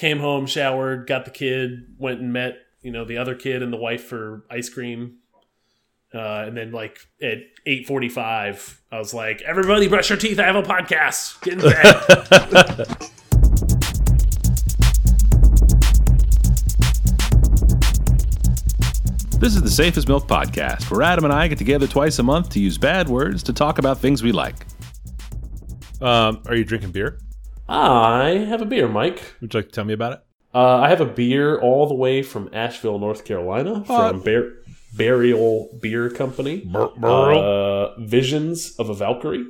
came home, showered, got the kid, went and met you know the other kid and the wife for ice cream. Uh, and then like at eight forty five, I was like, "Everybody, brush your teeth! I have a podcast. Get in bed." This is the Safest Milk podcast, where Adam and I get together twice a month to use bad words to talk about things we like. Um, are you drinking beer? I have a beer, Mike. Would you like to tell me about it? Uh, I have a beer all the way from Asheville, North Carolina, from Bar- Burial Beer Company. Uh, Visions of a Valkyrie.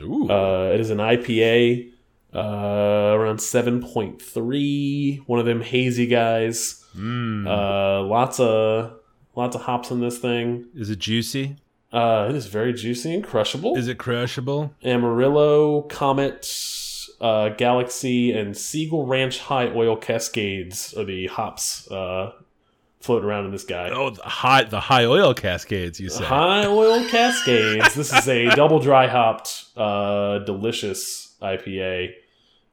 Ooh. Uh, it is an IPA, uh, around 7.3. One of them hazy guys. Mm. Uh, lots of lots of hops in this thing. is it juicy? Uh, it is very juicy and crushable. Is it crushable? Amarillo, Comet, uh, Galaxy, and Segal Ranch High Oil Cascades are the hops uh, floating around in this guy. Oh, the high, the high oil cascades, you say. High Oil Cascades. this is a double dry hopped, uh, delicious IPA.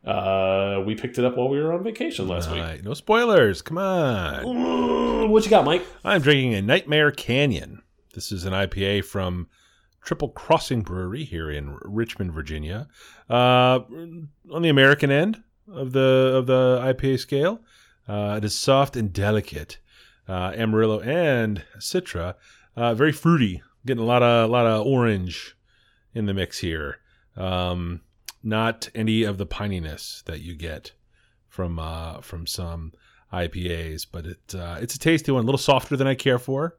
Uh, we picked it up while we were on vacation last week. No spoilers. Come on. Mm, What you got, Mike? I'm drinking a Nightmare Canyon. This is an IPA from Triple Crossing Brewery here in Richmond, Virginia. Uh, on the American end of the of the IPA scale, uh, it is soft and delicate. Uh, Amarillo and Citra, uh, very fruity. Getting a lot of a lot of orange in the mix here. Um, not any of the pininess that you get from uh, from some IPAs, but it uh, it's a tasty one, a little softer than I care for,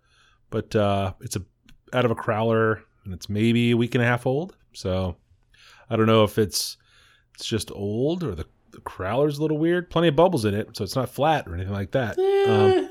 but it's a out of a crowler and it's maybe a week and a half old. So I don't know if it's it's just old or the the crowler's a little weird. Plenty of bubbles in it, so it's not flat or anything like that. Um,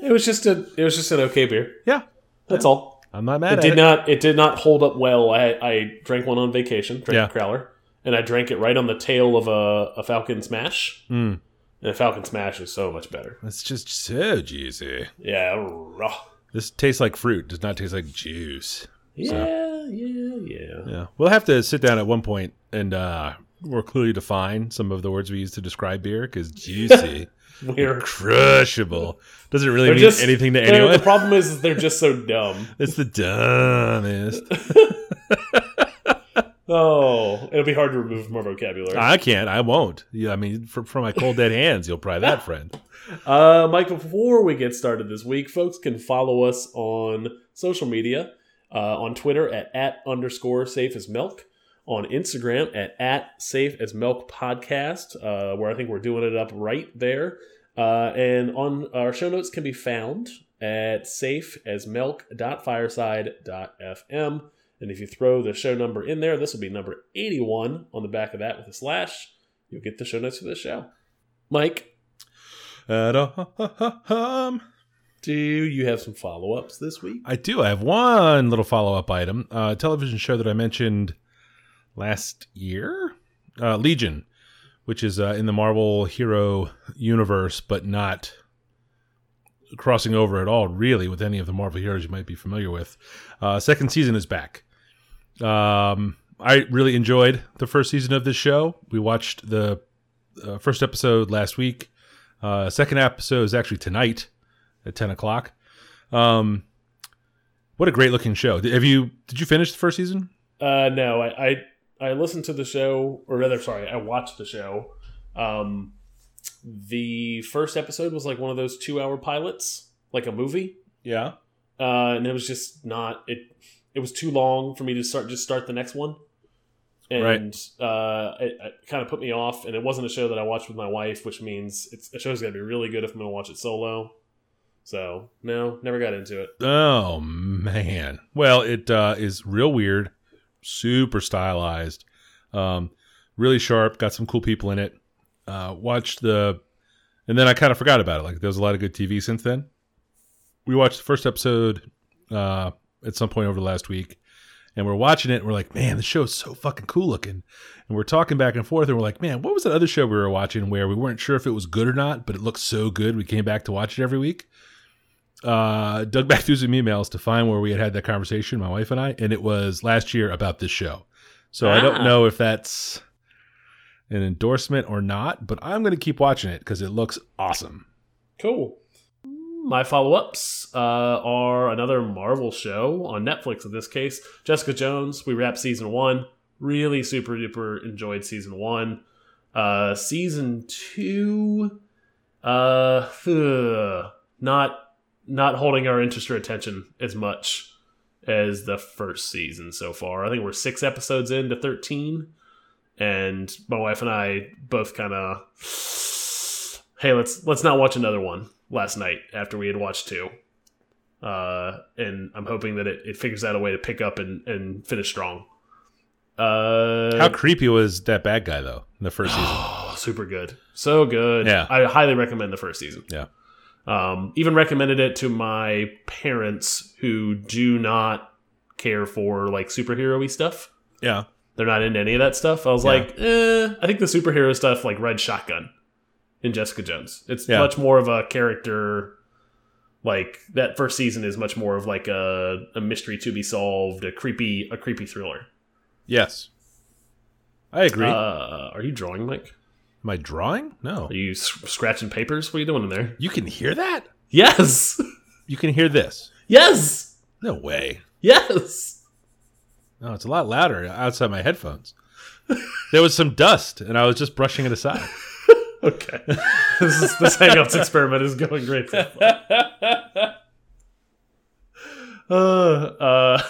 Eh, it was just a it was just an okay beer. yeah, That's all. I'm not mad It at did it. not it did not hold up well. I I drank one on vacation, drank Yeah. a crowler, and I drank it right on the tail of a, a Falcon Smash. Mm, And a Falcon Smash is so much better. it's just so juicy. Yeah, raw. This tastes like fruit. Does not taste like juice. Yeah, yeah, yeah. Yeah, we'll have to sit down at one point and uh, more clearly define some of the words we use to describe beer because juicy, We're crushable doesn't really they're mean just anything to anyone. The problem is, they're just so dumb. it's the dumbest. Oh, it'll be hard to remove from our vocabulary. I can't. I won't. Yeah, I mean, from, from my cold dead hands, you'll try that, friend. Uh, Mike, before we get started this week, folks can follow us on social media uh, on Twitter at, at underscore safe as milk, on Instagram at, at safe as milk podcast, uh, where I think we're doing it up right there. Uh, and on our show notes can be found at safeasmilk.fireside.fm. And if you throw the show number in there, this will be number 81 on the back of that with a slash. You'll get the show notes for the show. Mike, Um, do you have some follow ups this week? I do. I have one little follow up item. Uh, television show that I mentioned last year, uh, Legion, which is uh, in the Marvel hero universe, but not crossing over at all, really, with any of the Marvel heroes you might be familiar with. Uh, second season is back. Um, I really enjoyed the first season of this show. We watched the uh, first episode last week. Uh, second episode is actually tonight at ten o'clock. Um, what a great looking show! Have you did you finish the first season? Uh, no, I, I I listened to the show, or rather, sorry, I watched the show. Um, the first episode was like one of those two hour pilots, like a movie, Yeah. uh, and it was just not it. It was too long for me to start just start the next one, and uh, it, it kind of put me off. And it wasn't a show that I watched with my wife, which means it's a show's got to be really good if I'm going to watch it solo. So no, never got into it. Oh man. Well, it uh, is real weird, super stylized, um, really sharp. Got some cool people in it. Uh, watched the, and then I kind of forgot about it. Like there was a lot of good TV since then. We watched the first episode uh, at some point over the last week, and we're watching it. and We're like, man, the show is so fucking cool looking. And we're talking back and forth, and we're like, man, what was that other show we were watching where we weren't sure if it was good or not, but it looked so good we came back to watch it every week uh, dug back through some emails to find where we had had that conversation, my wife and I, and it was last year about this show. So I don't Ah. know if that's an endorsement or not, but I'm going to keep watching it because it looks awesome. Cool. My follow ups uh, are another Marvel show on Netflix in this case Jessica Jones. We wrapped season one. Really super duper enjoyed season one. Uh, season two, uh, ugh, not not holding our interest or attention as much as the first season so far. I think we're six episodes into thirteen, and my wife and I both kind of, hey, let's let's not watch another one last night after we had watched two. Uh, and I'm hoping that it, it figures out a way to pick up and, and finish strong. Uh, How creepy was that bad guy though in the first season? Oh, super good. So good. Yeah. I highly recommend the first season. Yeah. Um, even recommended it to my parents who do not care for like superhero y stuff. Yeah. They're not into any of that stuff. I was Yeah. like, eh, I think the superhero stuff like Red Shotgun in Jessica Jones. It's Yeah. much more of a character like that first season is much more of like a, a mystery to be solved, a creepy a creepy thriller. Yes. I agree. Uh, are you drawing, Mike? Am I drawing? No. Are you scratching papers? What are you doing in there? You can hear that? Yes. You can hear this. Yes. No way. Yes. No, it's a lot louder outside my headphones. there was some dust, and I was just brushing it aside. Okay. this is this Hangouts experiment is going great. So far. uh, uh,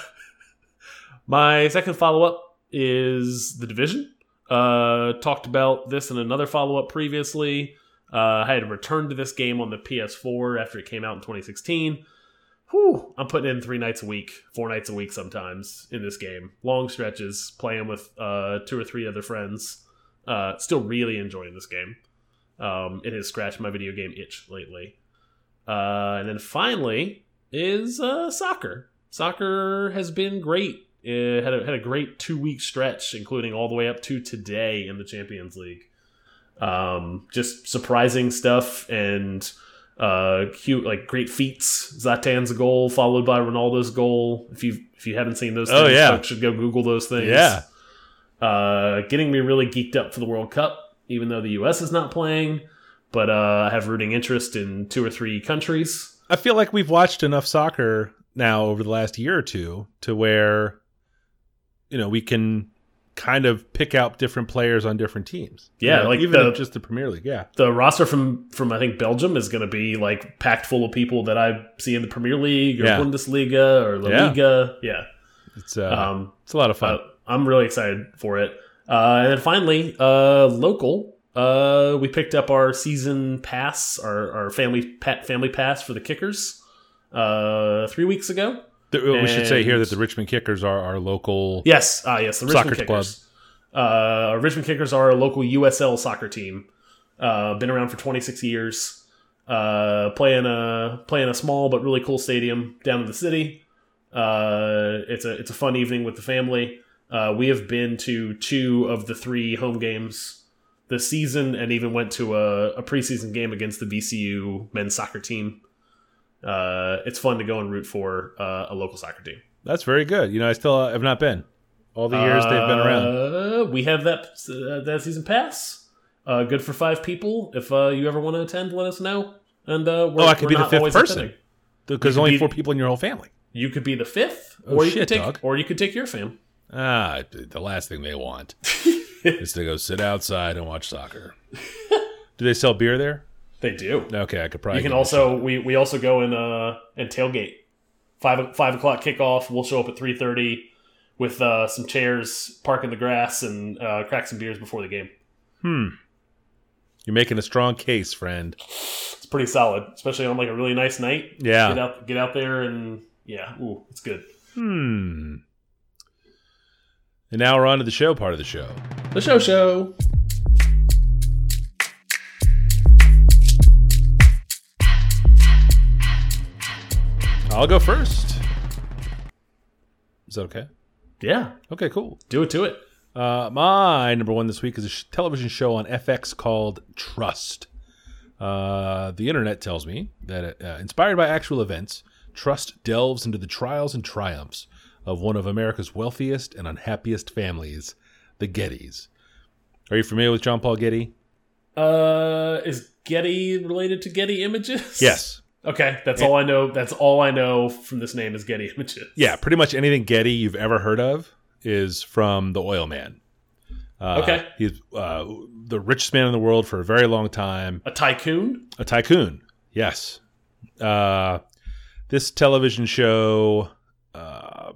my second follow up is the division. Uh, talked about this in another follow up previously. Uh, I had returned to this game on the PS4 after it came out in 2016. Whew, I'm putting in three nights a week, four nights a week sometimes in this game. Long stretches, playing with uh, two or three other friends. Uh, still really enjoying this game. Um, it has scratched my video game itch lately. Uh, and then finally is uh, soccer. Soccer has been great. It had a, had a great two week stretch, including all the way up to today in the Champions League. Um, just surprising stuff and uh, cute, like great feats. Zlatan's goal followed by Ronaldo's goal. If you if you haven't seen those, Oh, yeah. folks should go Google those things. Yeah. uh, getting me really geeked up for the World Cup, even though the U.S. is not playing. But uh, I have rooting interest in two or three countries. I feel like we've watched enough soccer now over the last year or two to where, you know, we can kind of pick out different players on different teams. Yeah, You know, like even the- just the Premier League. Yeah. the roster from from I think Belgium is going to be like packed full of people that I see in the Premier League or Yeah. Bundesliga or La Yeah. Liga. Yeah, It's uh, um, it's a lot of fun. uh, I'm really excited for it. Uh, and then finally, uh, local. Uh, we picked up our season pass, our, our family pa family pass for the Kickers, uh, three weeks ago. Th- we should say here that the Richmond Kickers are our local. Yes, ah, yes, the Richmond Soccer club. Kickers. Uh, our Richmond Kickers are a local USL soccer team. Uh, been around for 26 years. Uh, playing a playing a small but really cool stadium down in the city. Uh, it's a it's a fun evening with the family. Uh, we have been to two of the three home games this season, and even went to a, a preseason game against the VCU men's soccer team. Uh, it's fun to go and root for uh, a local soccer team. That's very good. You know, I still have not been. All the years they've been around. Uh, we have that uh, that season pass. Uh, good for five people. If uh, you ever want to attend, let us know. And uh, we're, Oh, I could be the fifth person. Because only be- four people in your whole family. You could be the fifth, Oh, or you shit, could take, dog. or you could take your fam. Ah, the last thing they want is to go sit outside and watch soccer. Do they sell beer there? They do. Okay, I could probably. you can give it a also we we also go in uh and tailgate. Five five o'clock kickoff. We'll show up at three thirty with uh, some chairs, park in the grass, and uh, crack some beers before the game. Hmm. You're making a strong case, friend. It's pretty solid, especially on like a really nice night. Yeah. Get out get out there and yeah, ooh, it's good. Hmm. And now we're on to the show part of the show. The show show. I'll go first. Is that okay? Yeah, Okay, cool. do it to it. Uh, my number one this week is a sh- television show on FX called Trust. Uh, the internet tells me that, uh, inspired by actual events, Trust delves into the trials and triumphs of one of America's wealthiest and unhappiest families, the Gettys. Are you familiar with John Paul Getty? Uh, is Getty related to Getty Images? Yes. Okay, that's all I know. That's all I know from this name is Getty Images. Yeah, pretty much anything Getty you've ever heard of is from the oil man. Uh, Okay. He's uh, the richest man in the world for a very long time. A tycoon. A tycoon. Yes. Uh, this television show, uh,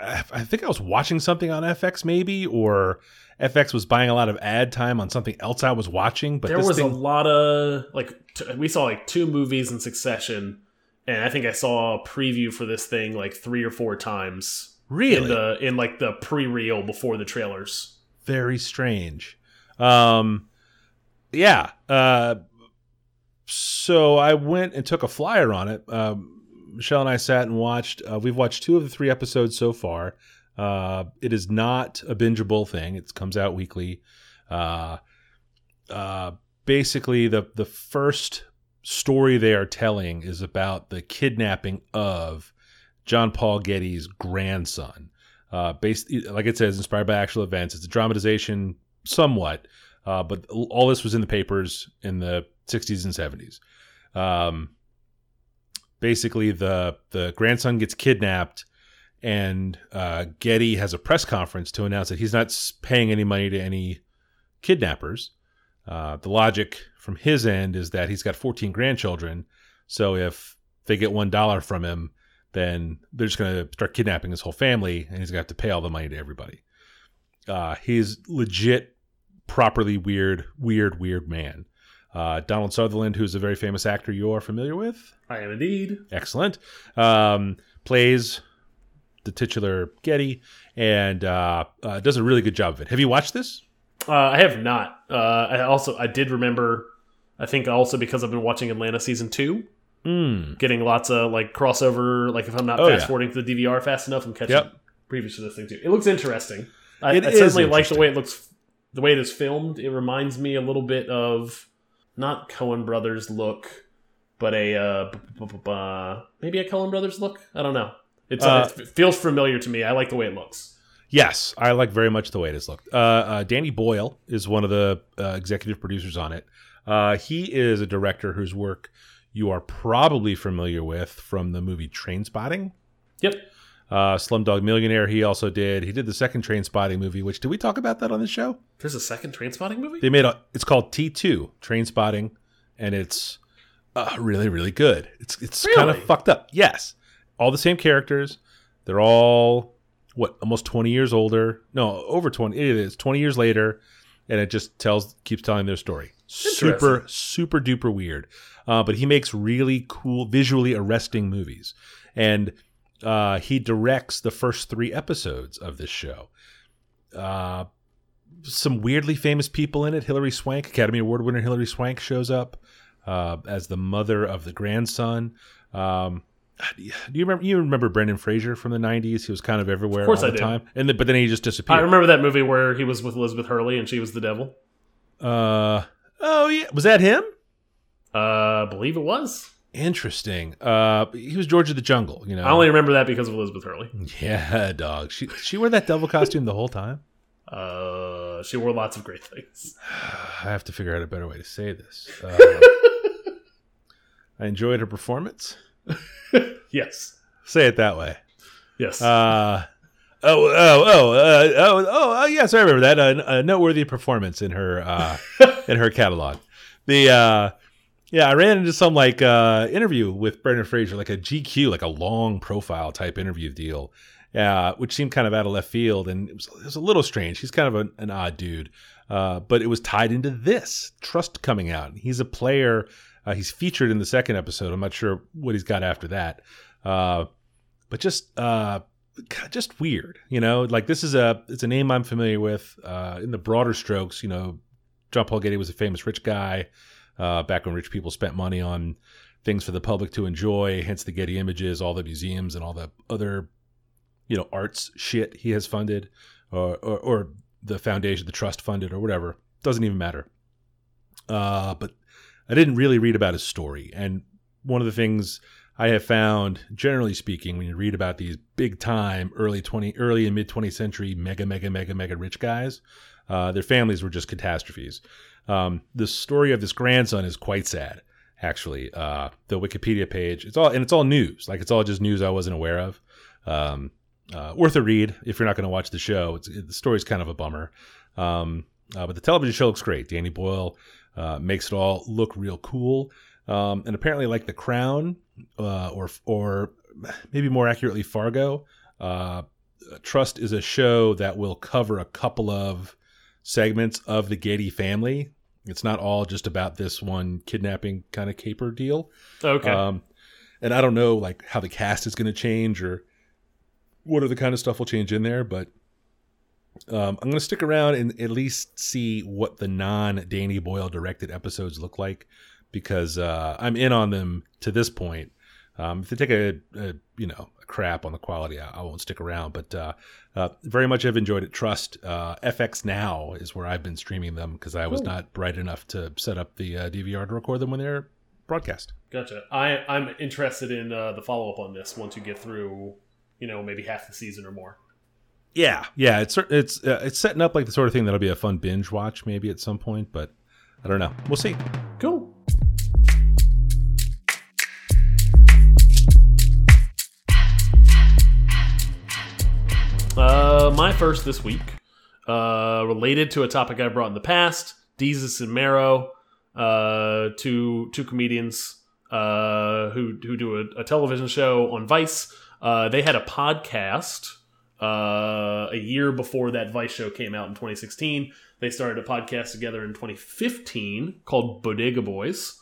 I I think I was watching something on FX maybe, or FX was buying a lot of ad time on something else I was watching. But there this was thing, a lot of like we saw like two movies in succession, and I think I saw a preview for this thing like three or four times really in the in like the pre-reel before the trailers. very strange. Um, yeah. Uh, so I went and took a flyer on it. Um, Michelle and I sat and watched. Uh, we've watched two of the three episodes so far. Uh, it is not a bingeable thing. It comes out weekly. Uh, uh, basically, the the first story they are telling is about the kidnapping of John Paul Getty's grandson. Uh, based, like it says, inspired by actual events. It's a dramatization, somewhat, uh, but all this was in the papers in the 60s and 70s. Um, basically, the the grandson gets kidnapped, and uh, Getty has a press conference to announce that he's not paying any money to any kidnappers. Uh, the logic from his end is that he's got 14 grandchildren, so if they get one dollar from him, then they're just going to start kidnapping his whole family, and he's going to have to pay all the money to everybody. Uh, he's legit, properly weird, weird, weird man. Uh, Donald Sutherland, who's a very famous actor you are familiar with, I am indeed. excellent, um, plays the titular Getty and uh, uh, does a really good job of it. Have you watched this? Uh, I have not. Uh, I also I did remember. I think also because I've been watching Atlanta season two, Mm. getting lots of like crossover. Like if I'm not Oh, fast yeah. forwarding to the DVR fast enough, I'm catching Yep. previews to this thing too. It looks interesting. I, It I certainly like the way it looks, the way it is filmed. It reminds me a little bit of not Coen Brothers look, but a uh, b- maybe a Coen Brothers look. I don't know. It's Uh, it feels familiar to me. I like the way it looks. Yes, I like very much the way it is looked. Uh, uh, Danny Boyle is one of the uh, executive producers on it. Uh, he is a director whose work you are probably familiar with from the movie Trainspotting. Yep. Uh, Slumdog Millionaire, he also did. He did the second Trainspotting movie, which did we talk about that on the show? There's a second Trainspotting movie. They made a. It's called T two Trainspotting, and it's uh, really really good. It's it's kind of fucked up. Yes, all the same characters. They're all what almost twenty years older. No, over twenty. It is twenty years later, and it just tells keeps telling their story. Super super duper weird. Uh, but he makes really cool, visually arresting movies, and uh, he directs the first three episodes of this show. Uh, some weirdly famous people in it. Hilary Swank, Academy Award winner Hilary Swank, shows up uh, as the mother of the grandson. Um, do you remember? You remember Brendan Fraser from the '90s? He was kind of everywhere Of course all I the do. time, and then, but then he just disappeared. I remember that movie where he was with Elizabeth Hurley and she was the devil. Uh, oh yeah, was that him? Uh, I believe it was. Interesting. Uh, he was George of the Jungle. You know, I only remember that because of Elizabeth Hurley. yeah, dog. She she wore that devil costume the whole time. Uh, she wore lots of great things. I have to figure out a better way to say this. Uh, I enjoyed her performance. Yes, Say it that way. yes. Uh, oh, oh, oh, uh, oh, oh, oh, yes, I remember that. A, a noteworthy performance in her uh, in her catalog. The uh, yeah, I ran into some like uh, interview with Brendan Fraser, like a GQ, like a long profile type interview deal, uh, which seemed kind of out of left field, and it was, it was a little strange. He's kind of an, an odd dude, uh, but it was tied into this Trust coming out. He's a player. Uh, he's featured in the second episode. I'm not sure what he's got after that, uh, but just uh, just weird, you know. Like this is a it's a name I'm familiar with. Uh, in the broader strokes, you know, John Paul Getty was a famous rich guy uh, back when rich people spent money on things for the public to enjoy. Hence the Getty Images, all the museums, and all the other you know arts shit he has funded, or or, or the foundation, the trust funded, or whatever. Doesn't even matter. Uh, but I didn't really read about his story, and one of the things I have found, generally speaking, when you read about these big time early twenty, early and mid twentieth century mega, mega, mega, mega rich guys, Uh, their families were just catastrophes. Um, the story of this grandson is quite sad, actually. Uh, the Wikipedia page, it's all and it's all news. Like it's all just news I wasn't aware of. Um, uh, worth a read if you're not going to watch the show. It, the story's kind of a bummer, um, uh, but the television show looks great. Danny Boyle uh, makes it all look real cool, um, and apparently, like The Crown, uh, or or maybe more accurately, Fargo. Uh, Trust is a show that will cover a couple of segments of the Getty family. It's not all just about this one kidnapping kind of caper deal. Okay. Um, and I don't know like how the cast is going to change or what other kind of stuff will change in there, but um, I'm going to stick around and at least see what the non Danny Boyle directed episodes look like because uh, I'm in on them to this point. Um, if they take a, a, you know a crap on the quality, I, I won't stick around. But uh, uh, very much I've enjoyed it. Trust uh, FX Now is where I've been streaming them because I was Cool. not bright enough to set up the uh, DVR to record them when they're broadcast. Gotcha. I I'm interested in uh, the follow up on this once you get through, you know, maybe half the season or more. Yeah, yeah, it's it's uh, it's setting up like the sort of thing that'll be a fun binge watch maybe at some point, but I don't know. We'll see. Cool. Uh, my first this week, uh, related to a topic I brought in the past. Desus and Mero, uh, two two comedians, uh, who who do a, a television show on Vice. Uh, they had a podcast uh, a year before that Vice show came out in 2016. They started a podcast together in 2015 called Bodega Boys.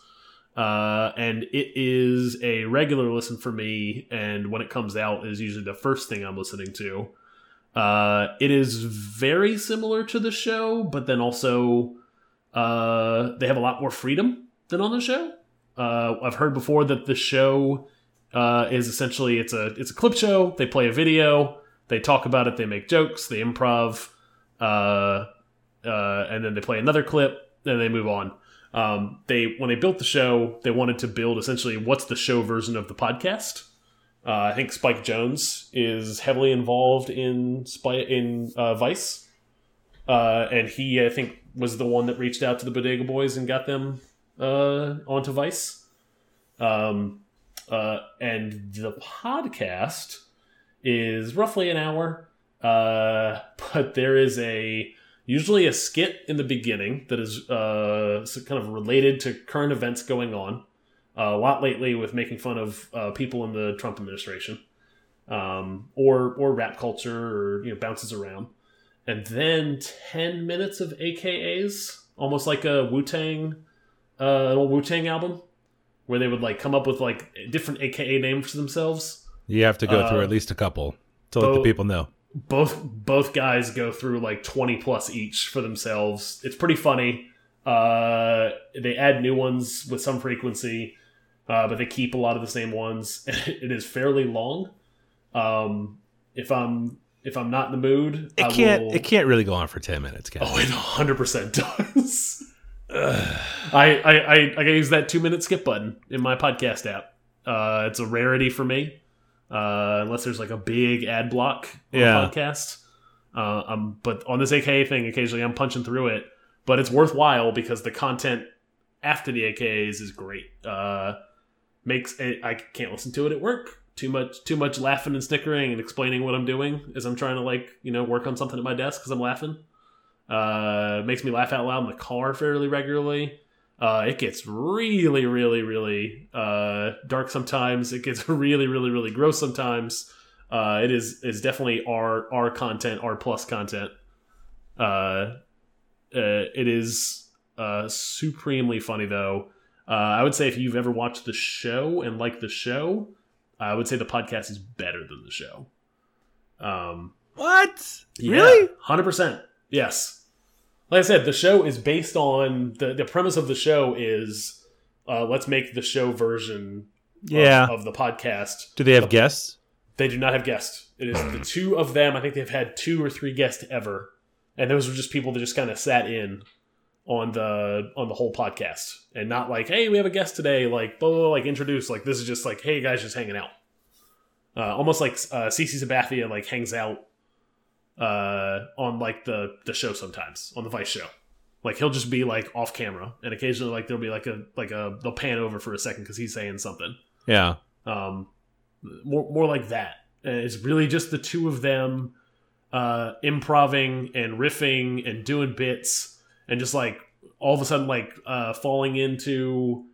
Uh, and it is a regular listen for me. And when it comes out, is usually the first thing I'm listening to. Uh, it is very similar to the show, but then also uh, they have a lot more freedom than on the show. Uh, I've heard before that the show uh, is essentially it's a it's a clip show. They play a video, they talk about it, they make jokes, they improv, uh, uh, and then they play another clip, then they move on. Um, they when they built the show, they wanted to build essentially what's the show version of the podcast. Uh, I think Spike Jonze is heavily involved in in uh, Vice, uh, and he I think was the one that reached out to the Bodega Boys and got them uh, onto Vice. Um, uh, and the podcast is roughly an hour, uh, but there is a usually a skit in the beginning that is uh, kind of related to current events going on. Uh, a lot lately with making fun of uh, people in the Trump administration, um, or or rap culture, or you know bounces around, and then ten minutes of AKAs, almost like a Wu Tang, uh, an old Wu Tang album, where they would like come up with like different AKA names for themselves. You have to go through Uh, at least a couple to let the people know. both both guys go through like 20 plus each for themselves it's pretty funny uh they add new ones with some frequency uh but they keep a lot of the same ones it is fairly long um if i'm if i'm not in the mood It I can't. will- It can't really go on for ten minutes. Can oh it 100% does I, I i i use that two minute skip button in my podcast app uh it's a rarity for me uh unless there's like a big ad block on Yeah. podcast. Uh um but on this aka thing occasionally i'm punching through it but it's worthwhile because the content after the akas is great. Uh makes it, i can't listen to it at work. Too much too much laughing and snickering and explaining what i'm doing as i'm trying to like you know work on something at my desk because i'm laughing. Uh makes me laugh out loud in the car fairly regularly uh, it gets really, really, really uh, dark sometimes. It gets really, really, really gross sometimes. Uh, it is is definitely R R content, R plus content. Uh, uh, it is uh, supremely funny though. Uh, I would say if you've ever watched the show and liked the show, I would say the podcast is better than the show. Um, What? Really? Hundred percent. Yes. Like I said, the show is based on the the premise of the show is uh, let's make the show version of- Yeah. of, the podcast. Do they have guests? They do not have guests. It is the two of them. I think they've had two or three guests ever, and those were just people that just kind of sat in on the on the whole podcast, and not like, hey, we have a guest today, like blah, blah, blah, like introduce. Like this is just like, hey guys, just hanging out. Uh, almost like uh, CC Sabathia like hangs out uh, on like the the show sometimes on the Vice show. Like he'll just be like off camera, and occasionally like there'll be like a like a they'll pan over for a second because he's saying something. Yeah. Um, more more like that. And it's really just the two of them uh, improving and riffing and doing bits and just like all of a sudden like uh, falling into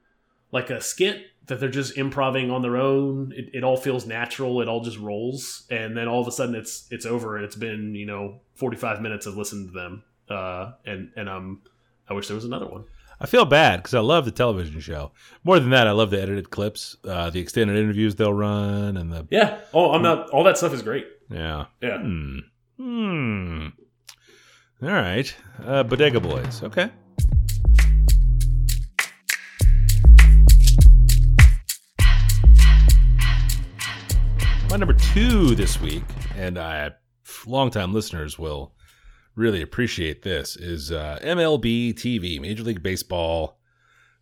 like a skit that they're just improving on their own. It, it all feels natural. It all just rolls, and then all of a sudden it's it's over. It's been you know forty five minutes of listening to them, uh, and and um, I wish there was another one. I feel bad because I love the television show. More than that, I love the edited clips, uh, the extended interviews they'll run, and the Yeah. Oh, I'm not. All that stuff is great. yeah. Yeah. Hmm. Hmm. All right. Uh, Bodega Boys. Okay. My number two this week, and I, longtime listeners will really appreciate this, is uh, MLB TV, Major League Baseball.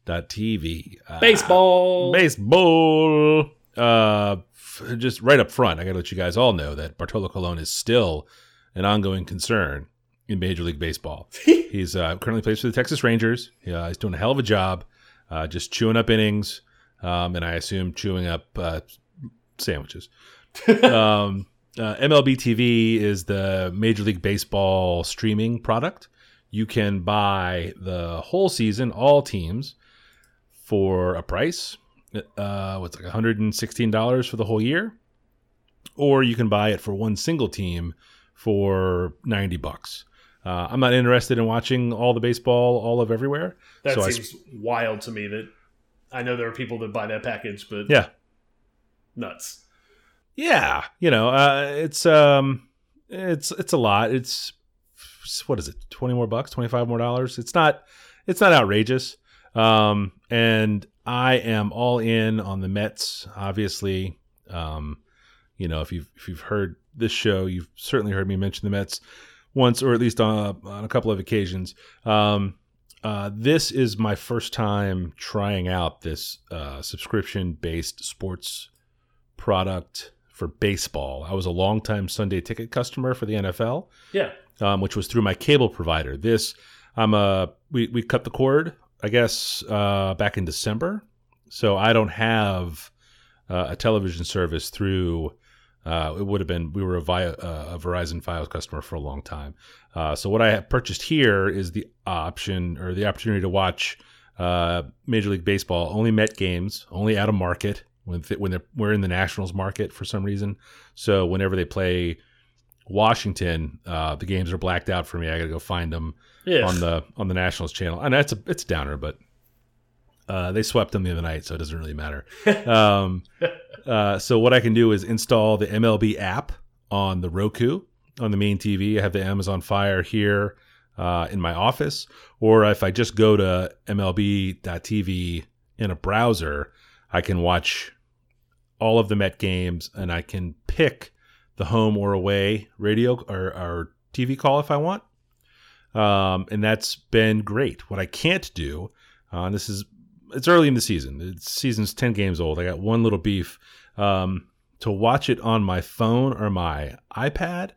Dot TV. Uh, Baseball. Baseball. Uh, just right up front, I got to let you guys all know that Bartolo Colon is still an ongoing concern in Major League Baseball. he's uh, currently plays for the Texas Rangers. Uh, he's doing a hell of a job, uh, just chewing up innings, um, and I assume chewing up uh, sandwiches. um, uh, MLB TV is the Major League Baseball streaming product. You can buy the whole season, all teams, for a price. Uh, what's like $116 for the whole year, or you can buy it for one single team for 90 bucks. Uh, I'm not interested in watching all the baseball all of everywhere. That So seems wild to me. That I know there are people that buy that package, but Yeah. Nuts. Yeah, you know, uh, it's um, it's it's a lot. It's what is it? Twenty more bucks, twenty five more dollars. It's not, it's not outrageous. Um, and I am all in on the Mets. Obviously, um, you know, if you've if you've heard this show, you've certainly heard me mention the Mets once, or at least on on a couple of occasions. Um, uh, this is my first time trying out this uh, subscription based sports product for baseball. I was a longtime Sunday ticket customer for the NFL, Yeah. um, which was through my cable provider. This, I'm a we we cut the cord, I guess, uh, back in December, so I don't have uh, a television service through. Uh, it would have been we were a, via, uh, a Verizon Fios customer for a long time. Uh, so what I have purchased here is the option or the opportunity to watch uh, Major League Baseball only Met games, only out of market when th- when they're, we're in the Nationals market for some reason. So whenever they play Washington, uh, the games are blacked out for me. I got to go find them Yeah. on the on the Nationals channel. And that's a it's a downer, but uh, they swept them the other night, so it doesn't really matter. um, uh, so what I can do is install the MLB app on the Roku on the main TV. I have the Amazon Fire here uh, in my office, or if I just go to MLB.TV in a browser, I can watch all of the Met games, and I can pick the home or away radio or, or TV call if I want. Um, and that's been great. What I can't do, uh, and this is it's early in the season. The season's ten games old. I got one little beef. Um, to watch it on my phone or my iPad,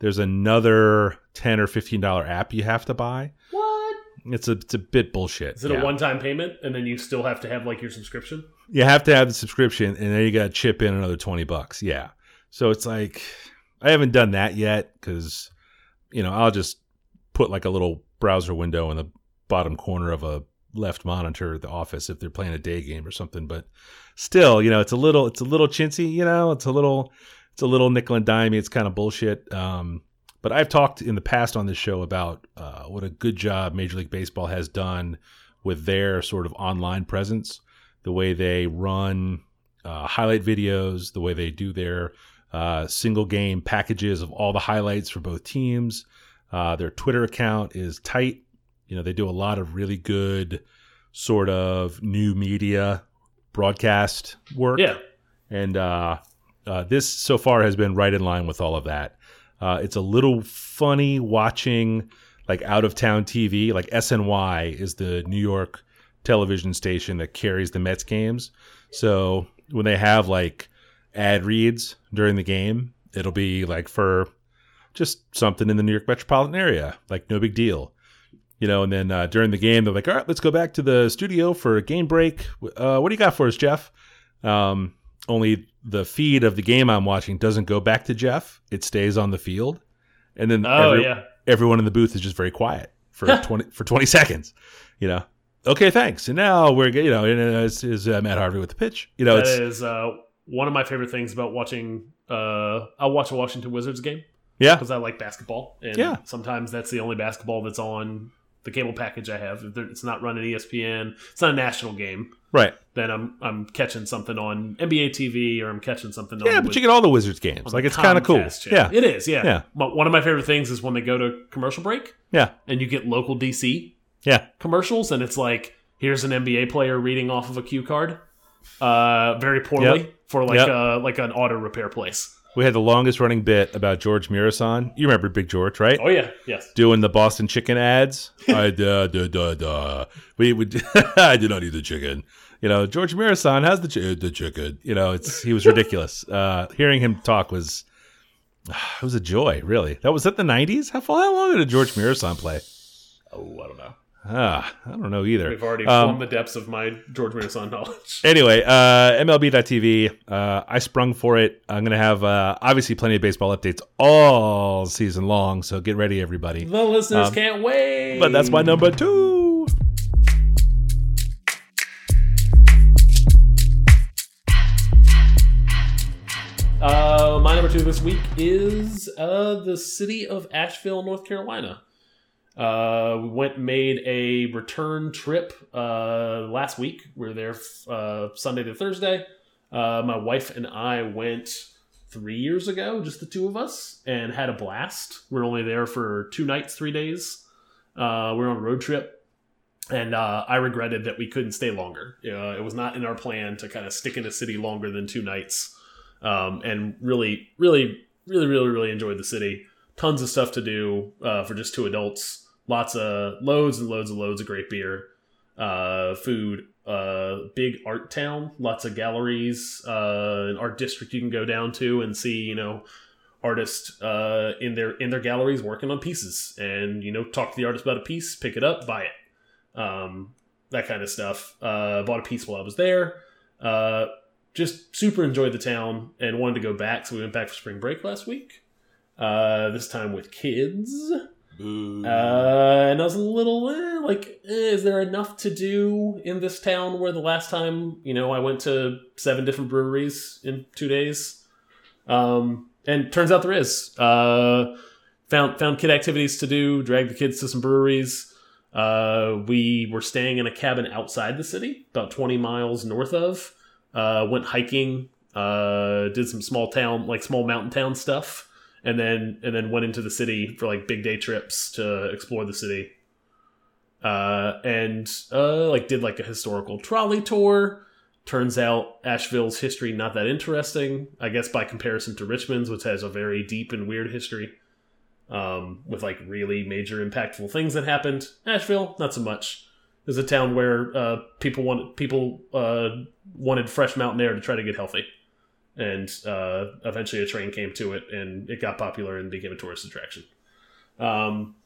there's another ten or fifteen dollar app you have to buy. what? It's a it's a bit bullshit. Is it Yeah. a one time payment and then you still have to have like your subscription? You have to have the subscription, and then you got to chip in another twenty bucks. Yeah, so it's like I haven't done that yet because you know I'll just put like a little browser window in the bottom corner of a left monitor at the office if they're playing a day game or something. But still, you know, it's a little it's a little chintzy. You know, it's a little it's a little nickel and dimey. It's kind of bullshit. Um, but I've talked in the past on this show about uh, what a good job Major League Baseball has done with their sort of online presence the way they run uh, highlight videos, the way they do their uh, single game packages of all the highlights for both teams. Uh, their Twitter account is tight. You know, they do a lot of really good sort of new media broadcast work. Yeah. And uh, uh, this so far has been right in line with all of that. Uh, it's a little funny watching like out of town TV. Like SNY is the New York television station that carries the Mets games. So when they have like ad reads during the game, it'll be like for just something in the New York metropolitan area, like no big deal. You know, and then uh, during the game, they're like, all right, let's go back to the studio for a game break. Uh, what do you got for us, Jeff? Um, only the feed of the game I'm watching doesn't go back to Jeff. It stays on the field. And then Oh every- yeah. everyone in the booth is just very quiet for 20 for 20 seconds, you know. Okay, thanks. And now we're you know, uh, is, is uh, Matt Harvey with the pitch. You know, That it's is uh, one of my favorite things about watching. Uh, I'll watch a Washington Wizards game yeah. because I like basketball, and Yeah. sometimes that's the only basketball that's on the cable package I have. If it's not running ESPN, it's not a national game. Right. Then I'm I'm catching something on NBA TV or I'm catching something. Yeah, but you get all the Wizards games. Like it's kind of cool. Channel. Yeah. it is. Yeah, Yeah. One of my favorite things is when they go to commercial break Yeah. and you get local DC Yeah. commercials, and it's like here's an NBA player reading off of a cue card, uh, very poorly Yep. for like Yep. uh like an auto repair place. We had the longest running bit about George Muresan. You remember Big George, right? Oh yeah, yes. Doing the Boston chicken ads. I da da da da. We would. I did not eat the chicken. You know, George Muresan has the chi- the chicken. You know, it's he was ridiculous. uh, hearing him talk was it was a joy. Really, that was that the nineties. How far? How long did George Muresan play? Oh, I don't know. Ah, I don't know either. We've already Um, plumbed the depths of my George Muresan knowledge. Anyway, uh, MLB.tv. Uh, I sprung for it. I'm gonna have uh, obviously plenty of baseball updates all season long. So get ready, everybody. The listeners Um, can't wait. But that's my number two. Uh, my number two this week is uh, the city of Asheville, North Carolina. Uh, we went made a return trip uh, last week. We were there uh, Sunday to Thursday. Uh, my wife and I went three years ago, just the two of us, and had a blast. We are only there for two nights, three days. Uh, we are on a road trip, and uh, I regretted that we couldn't stay longer. It was not in our plan to kind of stick in a city longer than two nights um, and really, really, really, really, really enjoyed the city. Tons of stuff to do for just two adults. Lots of loads and loads and loads of great beer, uh, food. Uh, big art town. Lots of galleries, uh, an art district you can go down to and see. You know, artists uh, in their in their galleries working on pieces, and you know, talk to the artist about a piece, pick it up, buy it. Um, that kind of stuff. Uh, bought a piece while I was there. Uh, just super enjoyed the town and wanted to go back, so we went back for spring break last week. Uh, this time with kids. Uh, and I was a little eh, like, eh, is there enough to do in this town where the last time, you know, I went to seven different breweries in two days? Um, and turns out there is. Uh, found found kid activities to do, dragged the kids to some breweries. Uh, we were staying in a cabin outside the city, about 20 miles north of. Uh, went hiking, uh, did some small town, like small mountain town stuff and then and then went into the city for like big day trips to explore the city. Uh, and uh, like did like a historical trolley tour. Turns out Asheville's history not that interesting, I guess by comparison to Richmond's, which has a very deep and weird history, um, with like really major impactful things that happened. Asheville, not so much. It's a town where uh, people wanted people uh, wanted fresh mountain air to try to get healthy and uh, eventually a train came to it and it got popular and became a tourist attraction. Um,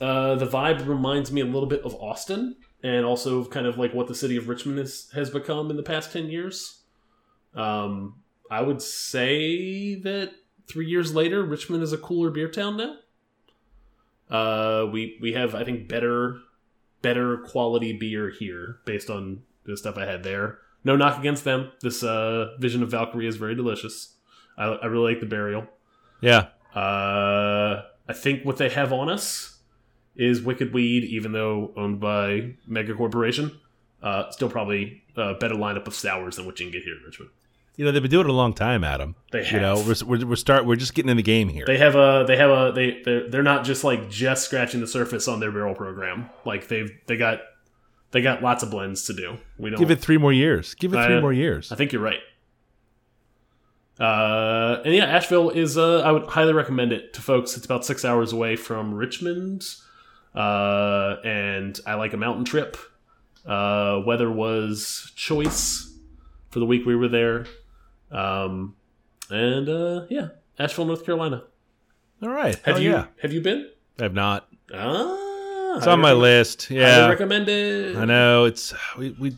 uh, the vibe reminds me a little bit of Austin and also kind of like what the city of Richmond is, has become in the past 10 years. Um, I would say that three years later, Richmond is a cooler beer town now. Uh, we we have I think better better quality beer here based on the stuff I had there. No knock against them. This uh, Vision of Valkyrie is very delicious. I, I really like the burial. Yeah. Uh, I think what they have on us is Wicked Weed, even though owned by Mega Corporation. Uh, still probably a better lineup of sours than what you can get here in Richmond. You know they've been doing it a long time, Adam. They have. You know we're, we're, we're start we're just getting in the game here. They have a they have a they they're, they're not just like just scratching the surface on their barrel program. Like they've they got they got lots of blends to do. We don't Give it three more years. Give it three Uh, more years. I think you're right. Uh, and yeah, Asheville is. Uh, I would highly recommend it to folks. It's about six hours away from Richmond, uh, and I like a mountain trip. Uh, weather was choice for the week we were there, um, and uh, yeah, Asheville, North Carolina. All right. Have Hell you Yeah. have you been? I've not. Ah, It's on my list. Yeah, I recommend it. I know it's we we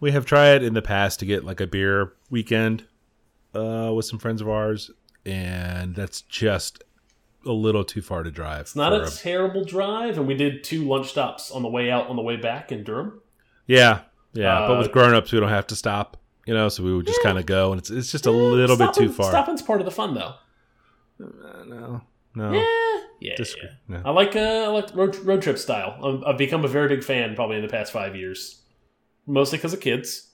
we have tried in the past to get like a beer weekend uh, with some friends of ours, and that's just a little too far to drive. It's not for a terrible drive, and we did two lunch stops on the way out, on the way back in Durham. yeah, yeah. but Uh, with grown ups, we don't have to stop. You know, so we would just Yeah. kind of go, and it's it's just a little bit too far. Stopping's part of the fun, though. Uh, no, no. Yeah, yeah, Dis- yeah. no. I like uh, I like road, road trip style. I'm, I've become a very big fan probably in the past five years, mostly because of kids.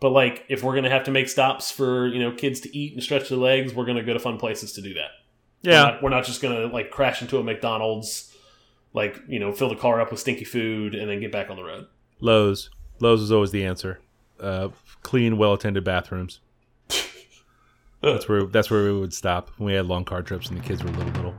But like, if we're gonna have to make stops for you know kids to eat and stretch their legs, we're gonna go to fun places to do that. We're Yeah, not, we're not just gonna like crash into a McDonald's, like you know, fill the car up with stinky food and then get back on the road. Lowe's. Lowe's is always the answer. Uh, clean, well attended bathrooms. That's where that's where we would stop when we had long car trips and the kids were little little.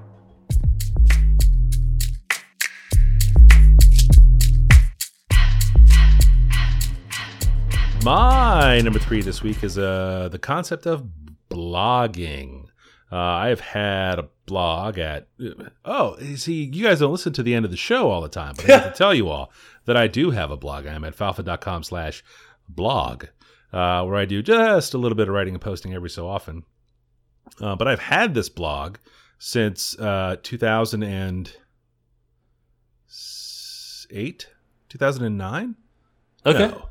My number three this week is uh, the concept of blogging. Uh, I have had a blog at. Oh, see, you guys don't listen to the end of the show all the time, but I have to tell you all that I do have a blog. I'm at falfa.com slash blog, uh, where I do just a little bit of writing and posting every so often. Uh, but I've had this blog since uh, 2008, 2009. Okay. No.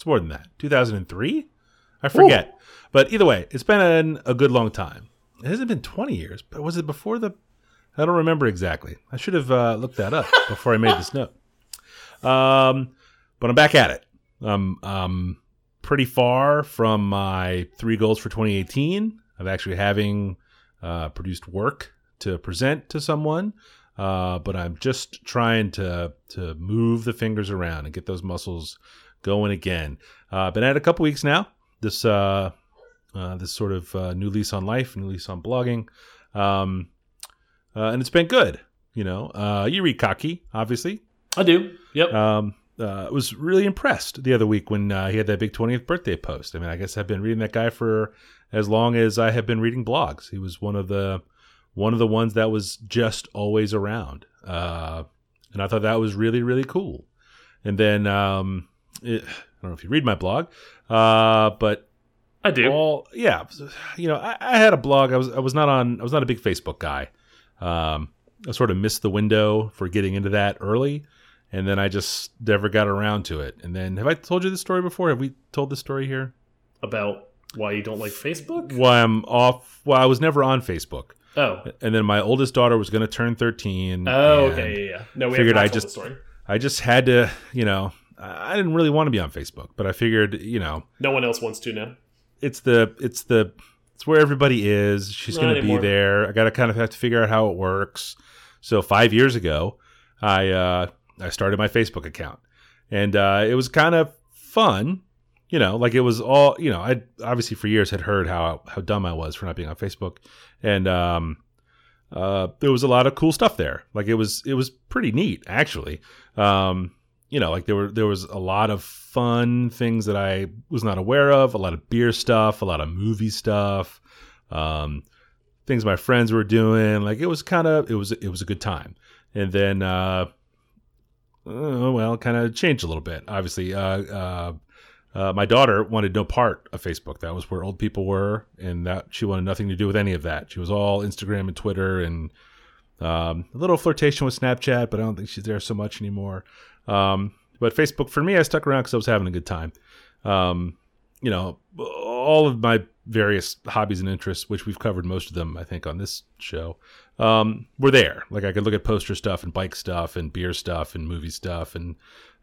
It's more than that. 2003? I forget. But either way, it's been a good long time. It hasn't been 20 years, but was it before the. I don't remember exactly. I should have uh, looked that up before I made this note. Um, but I'm back at it. I'm um, pretty far from my three goals for 2018 of actually having uh, produced work to present to someone. Uh, but I'm just trying to to move the fingers around and get those muscles going again. Uh, been at it a couple weeks now. This uh, uh, this sort of uh, new lease on life, new lease on blogging, um, uh, and it's been good. You know, uh, you read Kottke, obviously. I do. Yep. Um, uh, was really impressed the other week when uh, he had that big 20th birthday post. I mean, I guess I've been reading that guy for as long as I have been reading blogs. He was one of the one of the ones that was just always around, uh, and I thought that was really really cool. And then um, it, I don't know if you read my blog, uh, but I do. all yeah, you know, I, I had a blog. I was I was not on. I was not a big Facebook guy. Um, I sort of missed the window for getting into that early, and then I just never got around to it. And then have I told you this story before? Have we told this story here? About why you don't like Facebook? Why I'm off. Well, I was never on Facebook, Oh. and then my oldest daughter was going to turn thirteen. Oh, and okay, yeah, yeah. No, we figured I just-. I just had to, you know, I I didn't really want to be on Facebook, but I figured, you know, No one else wants to now. it's the it's the it's where everybody is. She's going to be there. I got to kind of have to figure out how it works. So five years ago, I uh, I started my Facebook account, and uh, it was kind of fun. You know, like it was all you know. I obviously for years had heard how how dumb I was for not being on Facebook, and um, uh, there was a lot of cool stuff there. Like it was it was pretty neat actually. Um, you know, like there were there was a lot of fun things that I was not aware of, a lot of beer stuff, a lot of movie stuff, um, things my friends were doing. Like it was kind of it was it was a good time. And then uh, uh well, kind of changed a little bit. Obviously, uh, uh, uh, my daughter wanted no part of Facebook. That was where old people were, and that she wanted nothing to do with any of that. She was all Instagram and Twitter and um, a little flirtation with Snapchat, but I don't think she's there so much anymore. Um, but Facebook for me, I stuck around because I was having a good time. Um, you know, all of my various hobbies and interests, which we've covered most of them, I think, on this show, um, were there. Like I could look at poster stuff and bike stuff and beer stuff and movie stuff and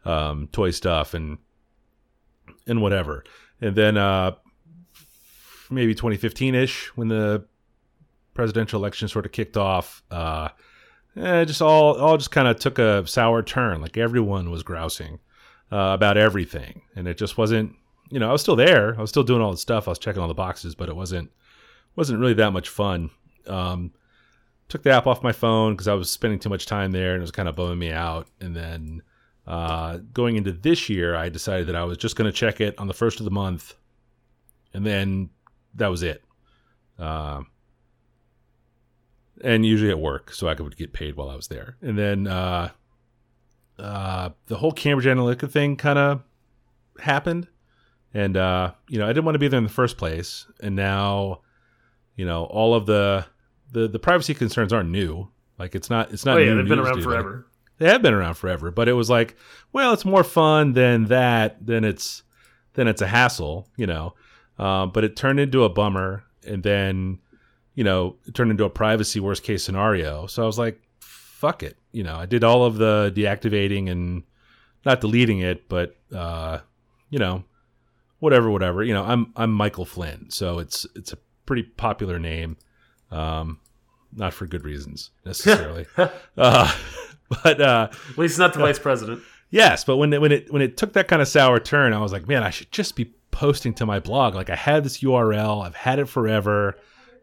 um, toy stuff and and whatever. And then uh, maybe 2015 ish, when the presidential election sort of kicked off, uh, eh, just all all just kind of took a sour turn. Like everyone was grousing uh, about everything, and it just wasn't. You know, I was still there. I was still doing all the stuff. I was checking all the boxes, but it wasn't wasn't really that much fun. Um, took the app off my phone because I was spending too much time there, and it was kind of bumming me out. And then uh, going into this year, I decided that I was just going to check it on the first of the month, and then that was it. Uh, and usually at work, so I could get paid while I was there. And then uh, uh, the whole Cambridge Analytica thing kind of happened, and uh, you know I didn't want to be there in the first place, and now you know all of the the the privacy concerns aren't new. Like it's not it's not. Oh yeah, new they've been around forever. They have been around forever, but it was like, well, it's more fun than that. Then it's then it's a hassle, you know. Um, but it turned into a bummer, and then you know it turned into a privacy worst case scenario. So I was like, fuck it, you know. I did all of the deactivating and not deleting it, but uh, you know, whatever, whatever. You know, I'm I'm Michael Flynn, so it's it's a pretty popular name. Um, not for good reasons necessarily. uh, but uh, At least not the vice president. yes, but when it, when it when it took that kind of sour turn, I was like, man, I should just be posting to my blog. Like I had this URL, I've had it forever.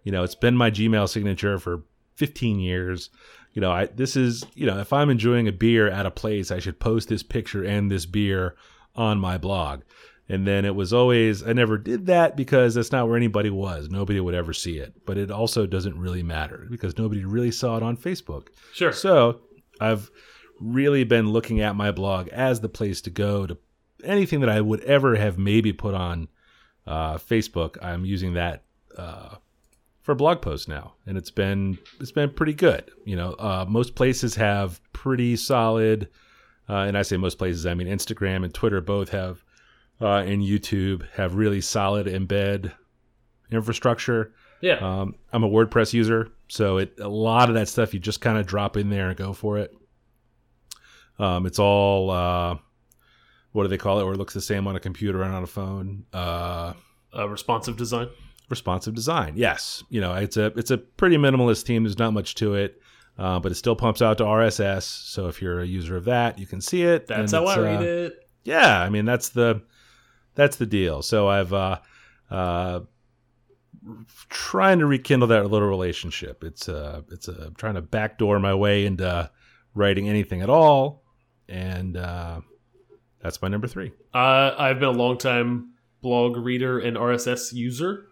You know, it's been my Gmail signature for 15 years. You know, I this is you know, if I'm enjoying a beer at a place, I should post this picture and this beer on my blog. And then it was always I never did that because that's not where anybody was. Nobody would ever see it. But it also doesn't really matter because nobody really saw it on Facebook. Sure. So I've really been looking at my blog as the place to go to anything that I would ever have maybe put on uh, Facebook. I'm using that uh, for blog posts now, and it's been it's been pretty good. You know, uh, most places have pretty solid, uh, and I say most places, I mean Instagram and Twitter both have, uh, and YouTube have really solid embed infrastructure. Yeah. Um, I'm a WordPress user, so it a lot of that stuff you just kind of drop in there and go for it. Um, it's all uh, what do they call it? Where it looks the same on a computer and on a phone. Uh, uh, responsive design. responsive design. Yes, you know it's a it's a pretty minimalist theme. There's not much to it, uh, but it still pumps out to RSS. So if you're a user of that, you can see it. That's how I it's, read uh, it. yeah, I mean that's the that's the deal. So I've uh, uh, trying to rekindle that little relationship. It's uh, it's uh, trying to backdoor my way into writing anything at all, and uh, that's my number three. Uh, I've been a long time blog reader and RSS user,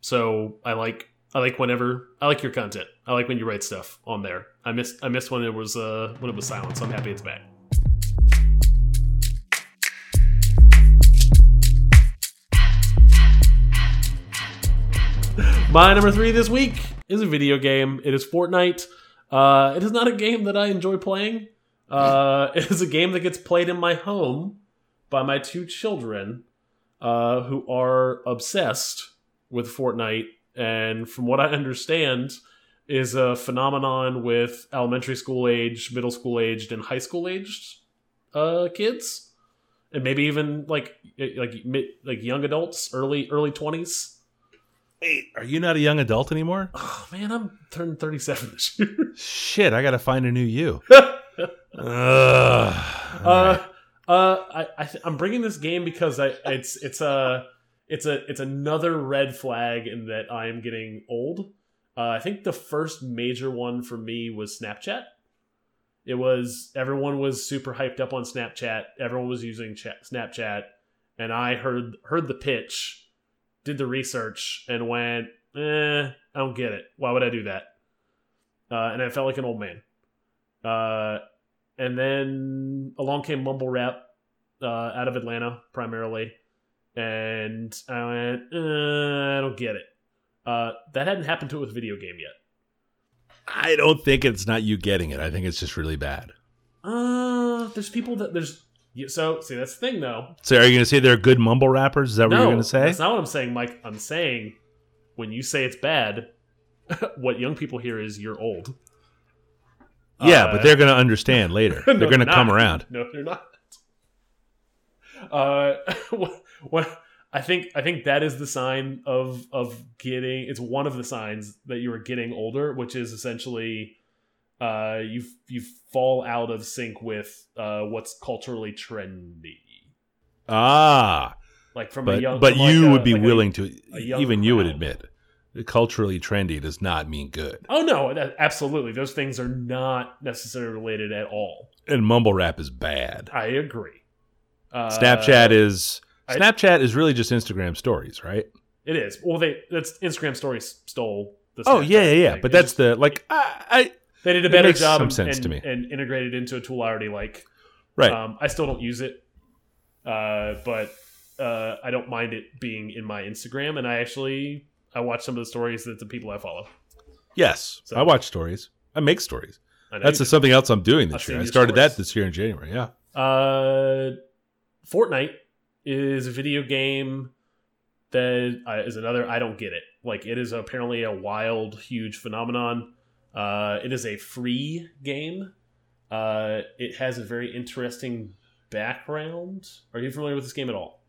so I like I like whenever I like your content. I like when you write stuff on there. I missed I missed when it was uh when it was silent, so I'm happy it's back. My number three this week is a video game. It is Fortnite. Uh, it is not a game that I enjoy playing. Uh, it is a game that gets played in my home by my two children, uh, who are obsessed with Fortnite, and from what I understand, is a phenomenon with elementary school age, middle school aged, and high school aged uh, kids, and maybe even like like like young adults, early early twenties. Wait, are you not a young adult anymore? Oh man, I'm turning thirty seven this year. Shit, I got to find a new you. Uh, uh, I, I, I'm bringing this game because I it's it's a it's a it's another red flag in that I am getting old. Uh, I think the first major one for me was Snapchat. It was everyone was super hyped up on Snapchat. Everyone was using chat, Snapchat, and I heard heard the pitch, did the research, and went, "Eh, I don't get it. Why would I do that?" Uh, and I felt like an old man. Uh, and then along came Mumble Rap uh, out of Atlanta primarily, and I went, uh, I don't get it. Uh, that hadn't happened to it with video game yet. I don't think it's not you getting it. I think it's just really bad. Uh, there's people that there's yeah, so see that's the thing though. So, are you going to say they're good mumble rappers? Is that what you're going to say? that's not what I'm saying, Mike. I'm saying when you say it's bad, what young people hear is you're old. yeah, Uh, but they're going to understand later. No, they're going to come around. No, they're not. Uh, what, what I think I think that is the sign of of getting. It's one of the signs that you are getting older, which is essentially uh, you you fall out of sync with uh, what's culturally trendy. Ah, Like from a young, but from like you a- would be like a- willing to. a Even you would admit, culturally trendy does not mean good. Oh no, that, absolutely. Those things are not necessarily related at all. And mumble rap is bad. I agree. Uh, Snapchat is I- Snapchat is really just Instagram stories, right? It is. Well, they that's Instagram stories stole The Oh yeah, yeah, yeah. But that's just- the like I, I they did a better job some and, sense to me. and integrated into a tool I already like. right. Um, I still don't use it, uh, but uh, I don't mind it being in my Instagram, and I actually I watch some of the stories that the people I follow. yes, so- I watch stories. I make stories. I That's something else I'm doing I've this year. I started that this year in January. Yeah. Uh, Fortnite is a video game that uh, another. I don't get it. Like it is apparently a wild, huge phenomenon. Uh, it is a free game. Uh, it has a very interesting background. Are you familiar with this game at all?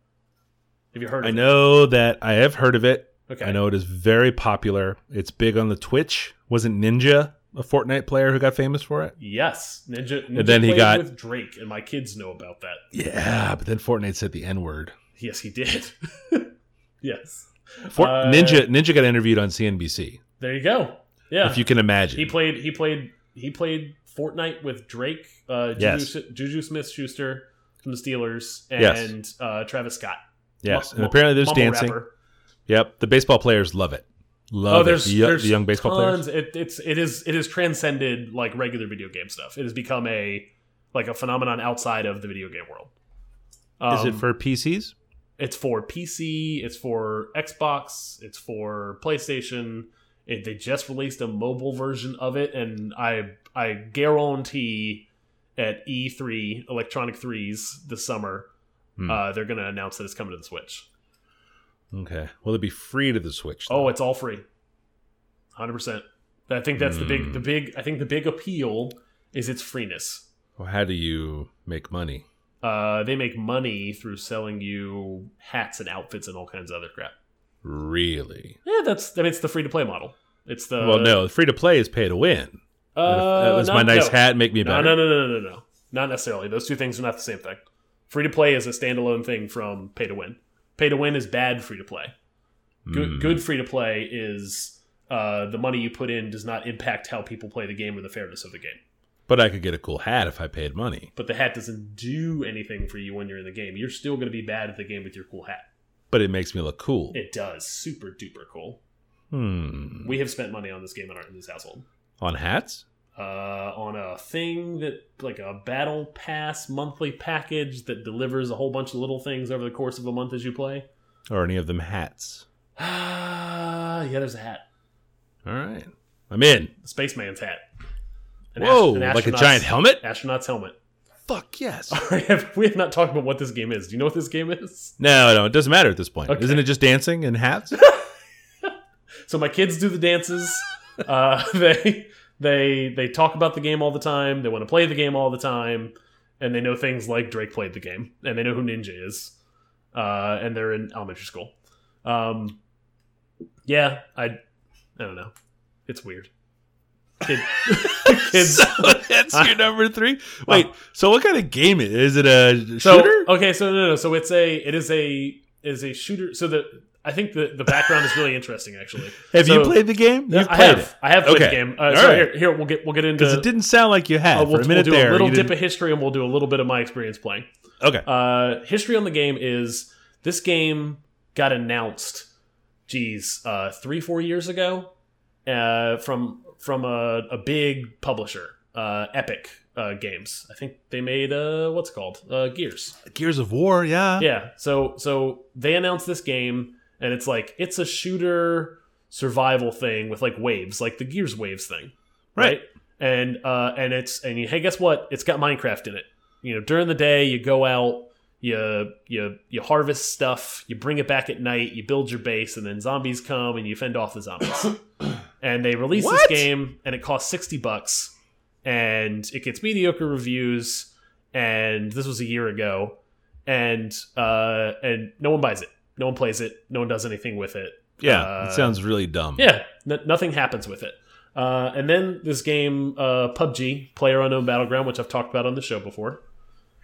Have you heard? I of know that I have heard of it. It? Okay. I know it is very popular. It's big on the Twitch. Wasn't Ninja a Fortnite player who got famous for it? Yes, Ninja. Ninja And then he got- with Drake, and my kids know about that. Yeah, but then Fortnite said the N word. Yes, he did. yes, For- Uh, Ninja Ninja got interviewed on CNBC. there you go. Yeah, If you can imagine. he played. He played. He played Fortnite with Drake, uh, Juju, Yes. Juju Smith Schuster from the Steelers, Yes. and uh, Travis Scott. yes, Mu- and apparently there's dancing. rapper. Yep, the baseball players love it. Love Oh, it. there's, The, there's the young baseball tons. players. It, it's it is it has transcended like regular video game stuff. It has become a like a phenomenon outside of the video game world. Is it Um, for PCs? It's for PC. It's for Xbox. It's for PlayStation. It, they just released a mobile version of it, and I I guarantee at E3 Electronic Threes this summer, Hmm. uh, they're going to announce that it's coming to the Switch. Okay. Will it be free to the Switch? Oh, it's all free, hundred percent. I think that's the big Hmm. the big. I think the big appeal is its freeness. Well, how do you make money? Uh, they make money through selling you hats and outfits and all kinds of other crap. Really? Yeah, that's I mean, it's the free to play model. It's the well, no. Free to play is pay to win. Uh, that was my nice no. hat make me No, better. no, no, no, no, no, no. Not necessarily. Those two things are not the same thing. Free to play is a standalone thing from pay to win. Pay to win is bad free to play. Good, Hmm. good free to play is uh, the money you put in does not impact how people play the game or the fairness of the game. But I could get a cool hat if I paid money. But the hat doesn't do anything for you when you're in the game. You're still going to be bad at the game with your cool hat. But it makes me look cool. It does. Super duper cool. Hmm. We have spent money on this game in, our, in this household. On hats? uh, on a thing that like a battle pass monthly package that delivers a whole bunch of little things over the course of a month as you play. Or any of them hats? Ah, yeah, there's a hat, All right. I'm in. the spaceman's hat. An Whoa, like a giant helmet? Astronaut's helmet. Fuck yes. Have, we have not talked about what this game is. Do you know what this game is? no, no, it doesn't matter at this point. Okay. Isn't it just dancing and hats? So my kids do the dances. uh, they they they talk about the game all the time. They want to play the game all the time, and they know things like Drake played the game, and they know who Ninja is, uh, and they're in elementary school. Um, yeah, I I don't know. It's weird. Kid, kids. so that's your number three. Wait, so what kind of game is it? Is it a So shooter? okay, so no, no, so it's a it is a is a shooter. So the I think the the background is really interesting. Actually, Have So- you played the game? You've I have. it I have played Okay. the game. Uh, so right. here, here we'll get we'll get into because it didn't sound like you had Uh, we'll, a minute we'll do there. a little dip of history and we'll do a little bit of my experience playing. okay. Uh, history on the game is this game got announced, geez, uh, three four years ago, uh, from from a, a big publisher, uh, Epic uh, Games. I think they made uh, what's it called uh, Gears. Gears of War, yeah. Yeah. So so they announced this game, and it's like it's a shooter survival thing with like waves, like the Gears waves thing, Right. And uh, and it's and you, hey, guess what? It's got Minecraft in it. You know, during the day you go out, you you you harvest stuff, you bring it back at night, you build your base, and then zombies come and you fend off the zombies. and they released What? this game, and it costs sixty bucks, and it gets mediocre reviews. And this was a year ago, and uh, and no one buys it, no one plays it, no one does anything with it. Yeah, Uh, it sounds really dumb. Yeah, n- nothing happens with it. Uh, and then this game, uh, PUBG, Player Unknown Battleground, which I've talked about on the show before,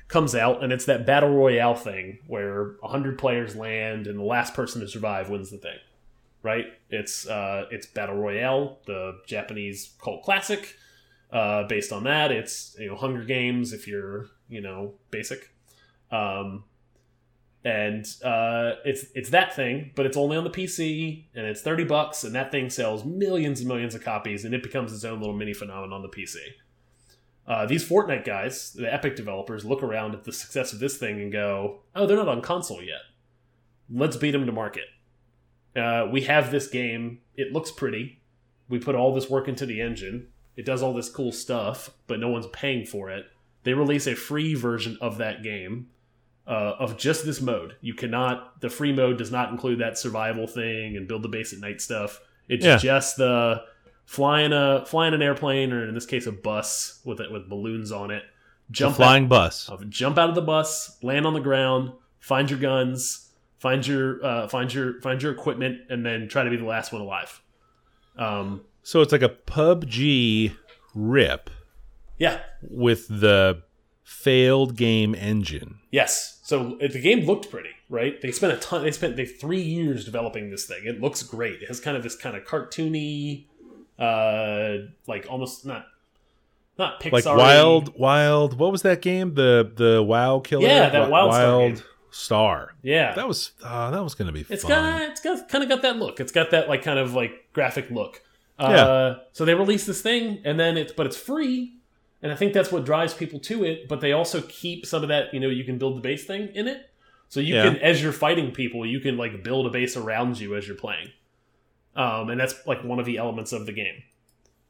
comes out, and it's that battle royale thing where hundred players land, and the last person to survive wins the thing. Right? It's uh, it's battle royale, the Japanese cult classic. Uh, based on that, it's you know Hunger Games if you're you know basic. Um, and uh, it's it's that thing, but it's only on the PC, and it's thirty bucks, and that thing sells millions and millions of copies, and it becomes its own little mini phenomenon on the PC. Uh, these Fortnite guys, the Epic developers, look around at the success of this thing and go, "Oh, they're not on console yet. Let's beat them to market. Uh, we have this game. It looks pretty. We put all this work into the engine. It does all this cool stuff, but no one's paying for it. They release a free version of that game." uh, of just this mode. You cannot. The free mode does not include that survival thing and build the base at night stuff. It's Yeah. just the flying a flying an airplane or in this case a bus with it with balloons on it. The Jump flying bus. out, jump out of the bus, land on the ground, find your guns, find your uh, find your find your equipment, and then try to be the last one alive. Um, So it's like a PUBG rip yeah, with the failed game engine. Yes. So the game looked pretty, right? They spent a ton. They spent they three years developing this thing. It looks great. It has kind of this kind of cartoony, uh, like almost not not Pixar. Like wild, wild. What was that game? The the WoW killer. Yeah, that Wi- Wildstar game. Star. Yeah, That was uh, that was gonna be it's fun. got it's got kind of got that look. It's got that like kind of like graphic look. Uh, So they release this thing, and then it's but it's free, and I think that's what drives people to it. But they also keep some of that. You know, you can build the base thing in it, so you Yeah. can as you're fighting people, you can like build a base around you as you're playing. Um, and that's like one of the elements of the game.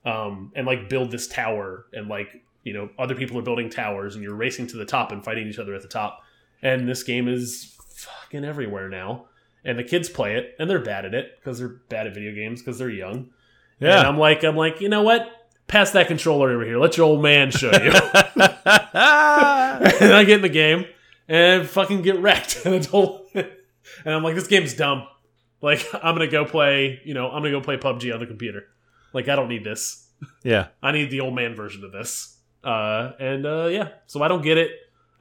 Um, and like build this tower, and like you know, other people are building towers, and you're racing to the top and fighting each other at the top. And this game is fucking everywhere now and the kids play it and they're bad at it because they're bad at video games because they're young. Yeah. And I'm like, I'm like, you know what? Pass that controller over here. Let your old man show you. and I get in the game and fucking get wrecked. I and I'm like, this game's dumb. Like, I'm gonna go play. You know, I'm gonna go play PUBG on the computer. Like, I don't need this. yeah. I need the old man version of this. Uh, and uh, yeah, so I don't get it.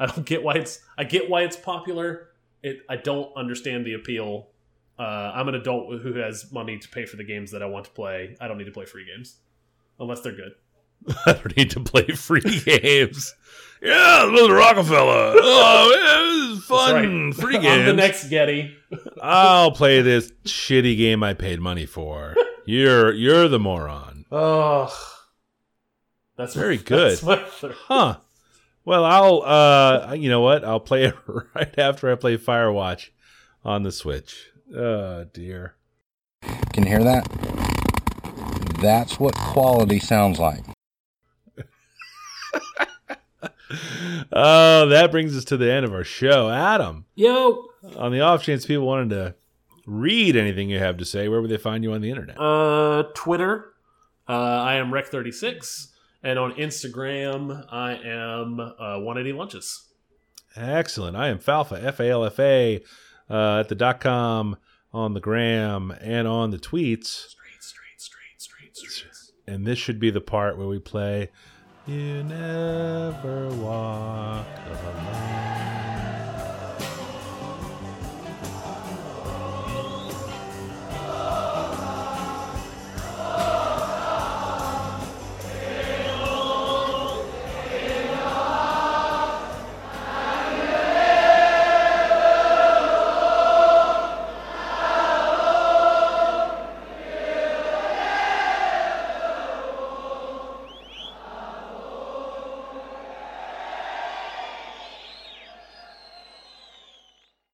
I don't get why it's. I get why it's popular. It. I don't understand the appeal. Uh, I'm an adult who has money to pay for the games that I want to play. I don't need to play free games unless they're good. I don't need to play free games. Yeah, little Rockefeller. Oh, yeah, this is fun. right. Free I'm games. the next Getty. I'll play this shitty game I paid money for. You're you're the moron. Oh, that's Very good. That's. Huh. Well, I'll uh you know what? I'll play it right after I play Firewatch on the Switch. Oh dear. Can you hear that? That's what quality sounds like. Oh, that brings us to the end of our show. Adam, Yo, on the off chance people wanted to read anything you have to say, where would they find you on the internet? uh, Twitter. Uh, I am Rec36, and on Instagram, I am uh, 180 Lunches. Excellent. I am Falfa, F A L F A, uh, at the dot com, on the gram, and on the tweets. Straight, straight, straight, straight, straight. And this should be the part where we play You Never Walk